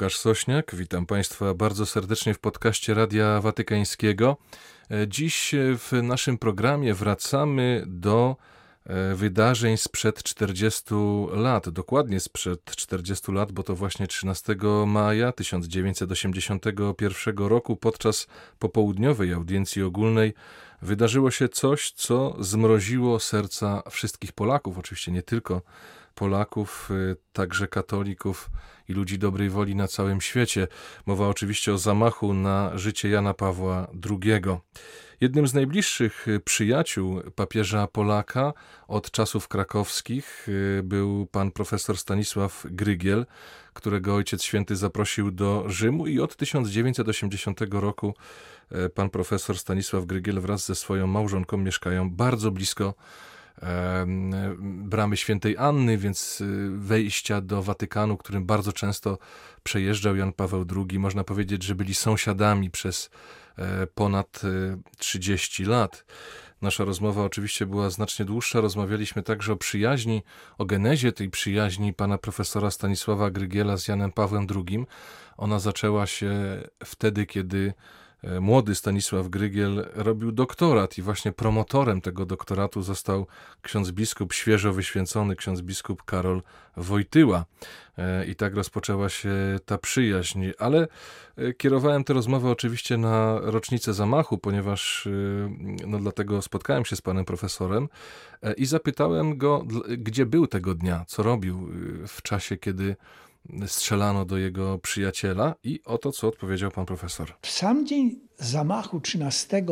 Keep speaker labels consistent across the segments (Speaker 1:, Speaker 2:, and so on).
Speaker 1: Łukasz Sośniak, witam Państwa bardzo serdecznie w podcaście Radia Watykańskiego. E, dziś w naszym programie wracamy do e, wydarzeń sprzed 40 lat, dokładnie sprzed 40 lat, bo to właśnie 13 maja 1981 roku podczas popołudniowej audiencji ogólnej wydarzyło się coś, co zmroziło serca wszystkich Polaków, oczywiście nie tylko Polaków, y, także katolików i ludzi dobrej woli na całym świecie. Mowa oczywiście o zamachu na życie Jana Pawła II. Jednym z najbliższych y, przyjaciół papieża Polaka od czasów krakowskich y, był pan profesor Stanisław Grygiel, którego Ojciec Święty zaprosił do Rzymu i od 1980 roku pan profesor Stanisław Grygiel wraz ze swoją małżonką mieszkają bardzo blisko bramy świętej Anny, więc y, wejścia do Watykanu, którym bardzo często przejeżdżał Jan Paweł II. Można powiedzieć, że byli sąsiadami przez ponad 30 e, lat. Nasza rozmowa oczywiście była znacznie dłuższa. Rozmawialiśmy także o przyjaźni, o genezie tej przyjaźni pana profesora Stanisława Grygiela z Janem Pawłem II. Ona zaczęła się wtedy, kiedy E, młody Stanisław Grygiel robił doktorat i właśnie promotorem tego doktoratu został ksiądz biskup, świeżo wyświęcony ksiądz biskup Karol Wojtyła. E, I tak rozpoczęła się ta przyjaźń. Ale e, kierowałem tę rozmowę oczywiście na rocznicę zamachu, ponieważ no dlatego spotkałem się z panem profesorem i zapytałem go, gdzie był tego dnia, co robił w czasie, kiedy strzelano do jego przyjaciela i oto co odpowiedział pan profesor.
Speaker 2: W sam dzień zamachu 13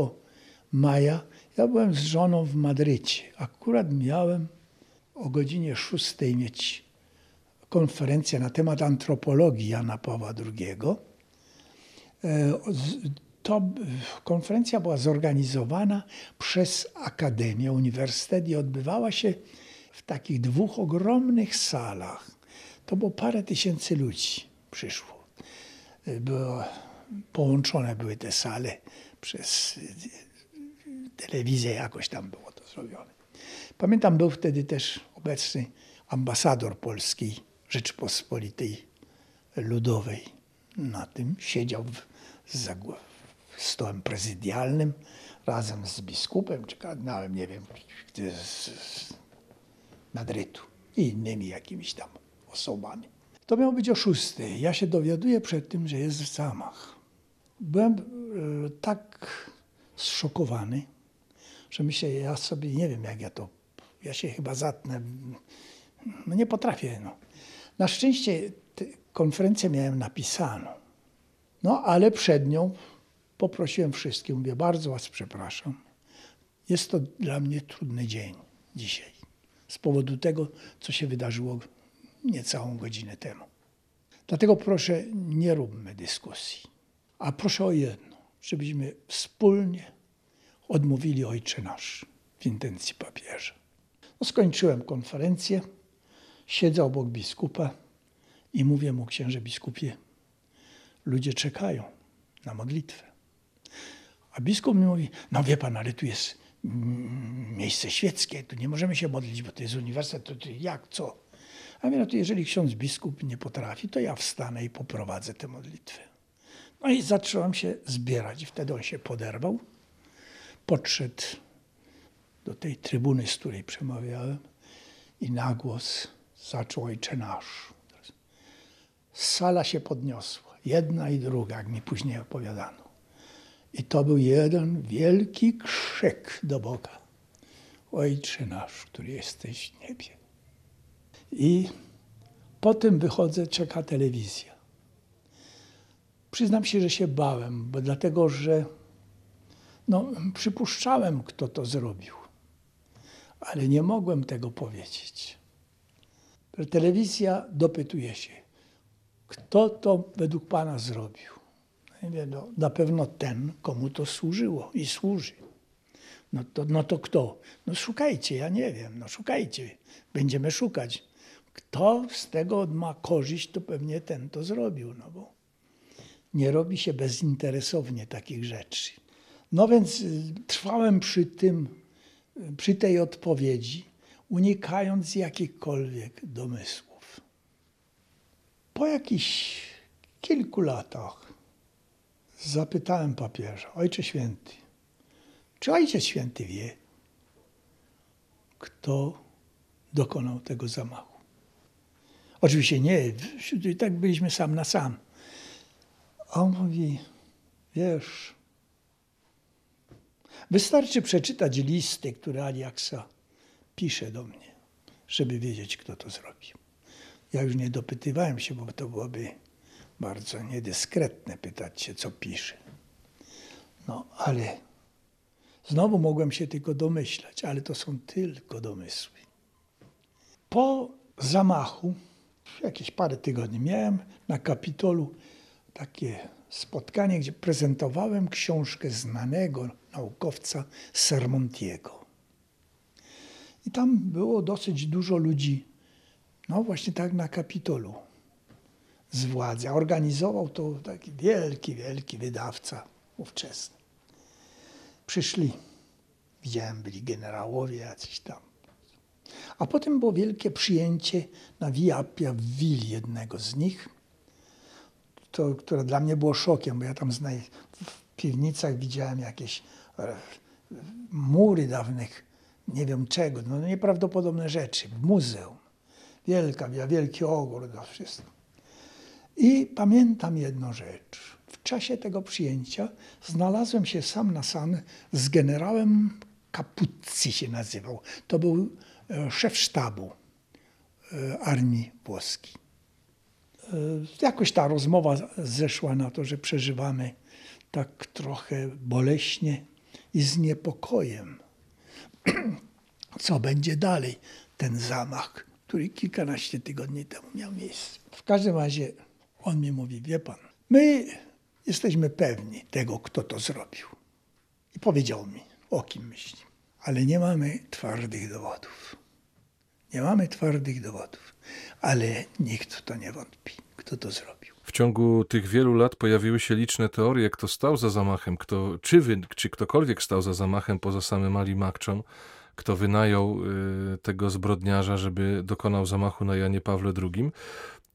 Speaker 2: maja ja byłem z żoną w Madrycie. Akurat miałem o godzinie 6 mieć konferencję na temat antropologii Jana Pawła II. E, to konferencja była zorganizowana przez Akademię, Uniwersytet i odbywała się w takich dwóch ogromnych salach to było parę tysięcy ludzi przyszło. Było, połączone były te sale przez telewizję, jakoś tam było to zrobione. Pamiętam, był wtedy też obecny ambasador polskiej Rzeczypospolitej Ludowej. Na tym siedział w, za stołem prezydialnym razem z biskupem czy kardynałem, nie wiem, z Madrytu i innymi jakimiś tam osobami. To miało być o szóstej. Ja się dowiaduję przed tym, że jest zamach. Byłem e, tak zszokowany, że myślę, ja sobie nie wiem, jak ja to, ja się chyba zatnę. No nie potrafię. No. Na szczęście konferencję miałem napisaną. No ale przed nią poprosiłem wszystkich, mówię, bardzo was przepraszam. Jest to dla mnie trudny dzień dzisiaj. Z powodu tego, co się wydarzyło niecałą godzinę temu. Dlatego proszę, nie róbmy dyskusji, a proszę o jedno, żebyśmy wspólnie odmówili Ojcze Nasz w intencji papieża. No, skończyłem konferencję, siedzę obok biskupa i mówię mu, księże biskupie, ludzie czekają na modlitwę. A biskup mi mówi, no wie pan, ale tu jest miejsce świeckie, tu nie możemy się modlić, bo to jest uniwersytet, to, jak, co? A to jeżeli ksiądz biskup nie potrafi, to ja wstanę i poprowadzę tę modlitwę. No i zacząłem się zbierać. Wtedy on się poderwał, podszedł do tej trybuny, z której przemawiałem i na głos zaczął Ojcze Nasz. Sala się podniosła, jedna i druga, jak mi później opowiadano. I to był jeden wielki krzyk do Boga. Ojcze Nasz, który jesteś w niebie. I potem wychodzę, czeka telewizja. Przyznam się, że się bałem, bo dlatego, że no, przypuszczałem, kto to zrobił, ale nie mogłem tego powiedzieć. Telewizja dopytuje się, kto to według Pana zrobił. No, mówię, no, na pewno ten, komu to służyło i służy. No to, no to kto? No szukajcie, ja nie wiem, no szukajcie. Będziemy szukać kto z tego ma korzyść, to pewnie ten to zrobił, no bo nie robi się bezinteresownie takich rzeczy. No więc y, trwałem przy tym, przy tej odpowiedzi, unikając jakichkolwiek domysłów. Po jakichś kilku latach zapytałem papieża, Ojcze Święty, czy Ojciec Święty wie, kto dokonał tego zamachu? Oczywiście nie, i tak byliśmy sam na sam. A on mówi, wiesz, wystarczy przeczytać listy, które Aliaksa pisze do mnie, żeby wiedzieć, kto to zrobił. Ja już nie dopytywałem się, bo to byłoby bardzo niedyskretne pytać się, co pisze. No, ale znowu mogłem się tylko domyślać, ale to są tylko domysły. Po zamachu, jakieś parę tygodni, miałem na Kapitolu takie spotkanie, gdzie prezentowałem książkę znanego naukowca Sermontiego. I tam było dosyć dużo ludzi, no właśnie tak na Kapitolu z władzy. Organizował to taki wielki, wielki wydawca ówczesny. Przyszli, widziałem, byli generałowie jacyś tam. A potem było wielkie przyjęcie na Via Appia w willi jednego z nich, to, które dla mnie było szokiem, bo ja tam w piwnicach widziałem jakieś e, mury dawnych, nie wiem czego, no nieprawdopodobne rzeczy, muzeum. Wielka, wielki ogród, to wszystko. I pamiętam jedną rzecz. W czasie tego przyjęcia znalazłem się sam na sam z generałem Capuzzi się nazywał. To był szef sztabu e, armii włoskiej. Jakoś ta rozmowa zeszła na to, że przeżywamy tak trochę boleśnie i z niepokojem. Co będzie dalej? Ten zamach, który kilkanaście tygodni temu miał miejsce. W każdym razie on mi mówi, wie pan, my jesteśmy pewni tego, kto to zrobił. I powiedział mi, o kim myśli. Ale nie mamy twardych dowodów. Nie mamy twardych dowodów, ale nikt w to nie wątpi, kto to zrobił.
Speaker 1: W ciągu tych wielu lat pojawiły się liczne teorie, kto stał za zamachem, kto, czy, wy, czy ktokolwiek stał za zamachem poza samym Ali Makczą, kto wynajął y, tego zbrodniarza, żeby dokonał zamachu na Janie Pawle II.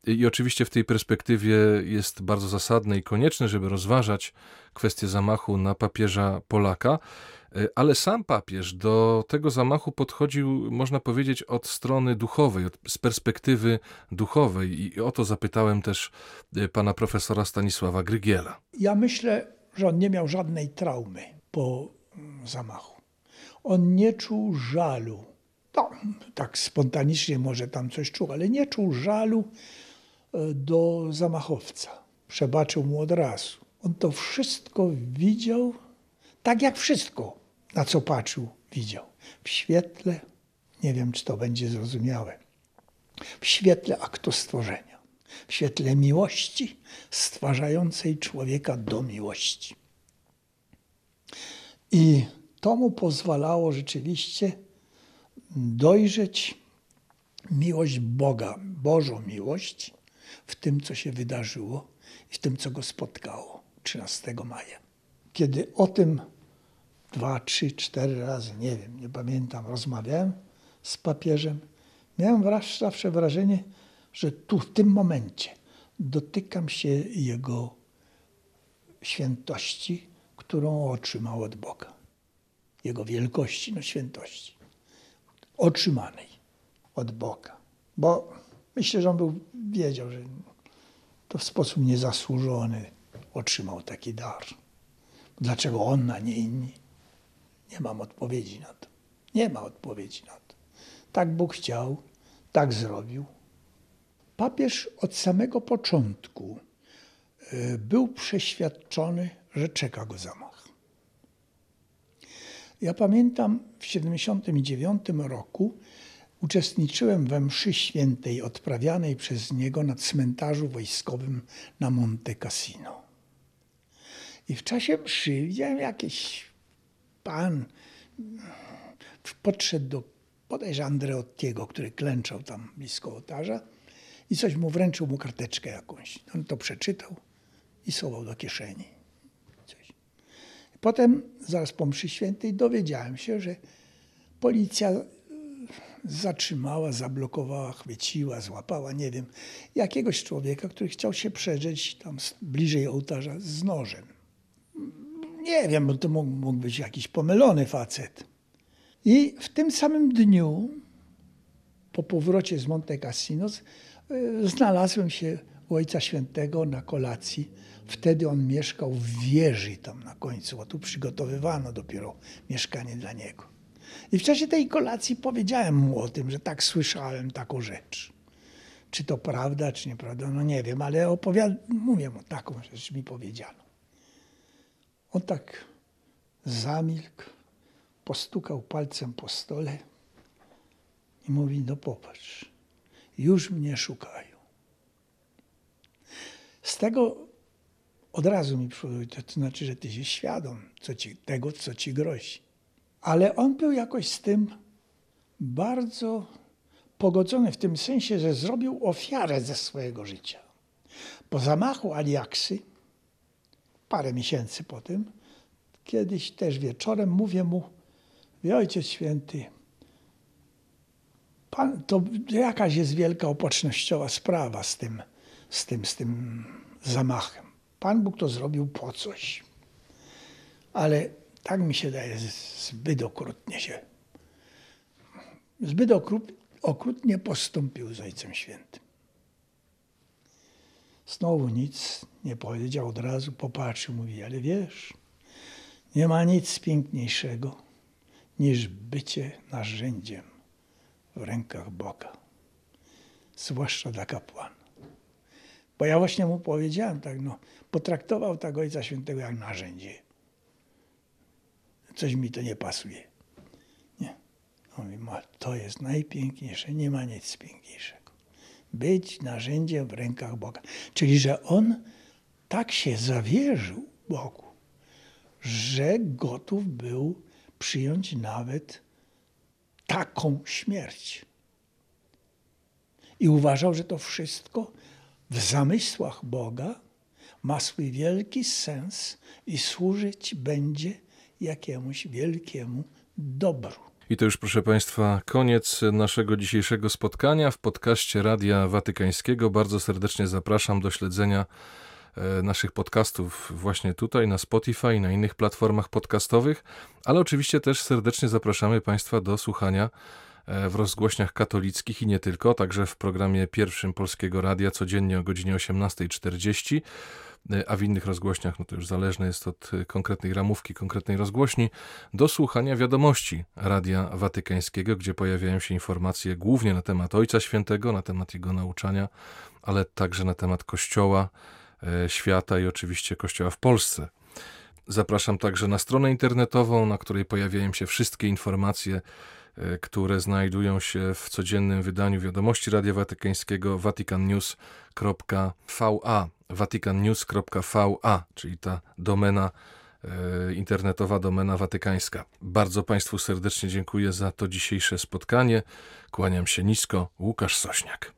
Speaker 1: I oczywiście w tej perspektywie jest bardzo zasadne i konieczne, żeby rozważać kwestię zamachu na papieża Polaka, ale sam papież do tego zamachu podchodził, można powiedzieć, od strony duchowej, od, z perspektywy duchowej. I o to zapytałem też e, pana profesora Stanisława Grygiela.
Speaker 2: Ja myślę, że on nie miał żadnej traumy po mm, zamachu. On nie czuł żalu. No, tak spontanicznie może tam coś czuł, ale nie czuł żalu do zamachowca. Przebaczył mu od razu. On to wszystko widział, tak jak wszystko, na co patrzył, widział. W świetle, nie wiem czy to będzie zrozumiałe, w świetle aktu stworzenia, w świetle miłości stwarzającej człowieka do miłości. I to mu pozwalało rzeczywiście dojrzeć miłość Boga, Bożą miłość, w tym, co się wydarzyło i w tym, co go spotkało 13 maja. Kiedy o tym dwa, trzy, cztery razy, nie wiem, nie pamiętam, rozmawiałem z papieżem, miałem zawsze wrażenie, że tu, w tym momencie dotykam się jego świętości, którą otrzymał od Boga. Jego wielkości, no świętości. Otrzymanej od Boga. Bo Myślę, że on był, wiedział, że to w sposób niezasłużony otrzymał taki dar. Dlaczego on, a nie inni? Nie mam odpowiedzi na to. Nie ma odpowiedzi na to. Tak Bóg chciał, tak zrobił. Papież od samego początku e, był przeświadczony, że czeka go zamach. Ja pamiętam w 1979 roku Uczestniczyłem we mszy świętej odprawianej przez niego na cmentarzu wojskowym na Monte Cassino. I w czasie mszy widziałem jakiś pan, podszedł do bodajże Andreottiego, który klęczał tam blisko ołtarza i coś mu wręczył mu karteczkę jakąś. On to przeczytał i schował do kieszeni. Coś. Potem, zaraz po mszy świętej, dowiedziałem się, że policja zatrzymała, zablokowała, chwyciła, złapała, nie wiem, jakiegoś człowieka, który chciał się przedrzeć tam bliżej ołtarza z nożem. Nie wiem, bo to mógł, mógł być jakiś pomylony facet. I w tym samym dniu, po powrocie z Monte Cassino, y, znalazłem się u Ojca Świętego na kolacji. Wtedy on mieszkał w wieży tam na końcu, bo tu przygotowywano dopiero mieszkanie dla niego. I w czasie tej kolacji powiedziałem mu o tym, że tak słyszałem taką rzecz. Czy to prawda, czy nieprawda, no nie wiem, ale opowiadam, mówię mu taką rzecz, mi powiedziano. On tak zamilkł, postukał palcem po stole i mówi, no popatrz, już mnie szukają. Z tego od razu mi przyszło, to znaczy, że ty się świadom co ci, tego, co ci grozi. Ale on był jakoś z tym bardzo pogodzony w tym sensie, że zrobił ofiarę ze swojego życia. Po zamachu Aliaksy, parę miesięcy po tym, kiedyś też wieczorem mówię mu, wie Ojciec Święty, pan, to jakaś jest wielka opocznościowa sprawa z tym, z tym, z tym zamachem. Pan Bóg to zrobił po coś. Ale tak mi się daje, zbyt okrutnie się, zbyt okrutnie postąpił z Ojcem Świętym. Znowu nic nie powiedział, od razu popatrzył, mówi, ale wiesz, nie ma nic piękniejszego niż bycie narzędziem w rękach Boga, zwłaszcza dla kapłana. Bo ja właśnie mu powiedziałem tak, no, potraktował tak Ojca Świętego jak narzędzie coś mi to nie pasuje. Nie. On mówi, to jest najpiękniejsze, nie ma nic piękniejszego. Być narzędziem w rękach Boga. Czyli, że on tak się zawierzył Bogu, że gotów był przyjąć nawet taką śmierć. I uważał, że to wszystko w zamysłach Boga ma swój wielki sens i służyć będzie jakiemuś wielkiemu dobru.
Speaker 1: I to już, proszę Państwa, koniec naszego dzisiejszego spotkania w podcaście Radia Watykańskiego. Bardzo serdecznie zapraszam do śledzenia e, naszych podcastów właśnie tutaj na Spotify na innych platformach podcastowych, ale oczywiście też serdecznie zapraszamy Państwa do słuchania e, w rozgłośniach katolickich i nie tylko, także w programie pierwszym Polskiego Radia codziennie o godzinie 18.40 E, a w innych rozgłośniach, no to już zależne jest od e, konkretnej ramówki, konkretnej rozgłośni, do słuchania wiadomości Radia Watykańskiego, gdzie pojawiają się informacje głównie na temat Ojca Świętego, na temat jego nauczania, ale także na temat Kościoła, e, świata i oczywiście Kościoła w Polsce. Zapraszam także na stronę internetową, na której pojawiają się wszystkie informacje, które znajdują się w codziennym wydaniu wiadomości Radia Watykańskiego vaticannews.va vaticannews.va, czyli ta domena e, internetowa domena watykańska. Bardzo Państwu serdecznie dziękuję za to dzisiejsze spotkanie. Kłaniam się nisko. Łukasz Sośniak.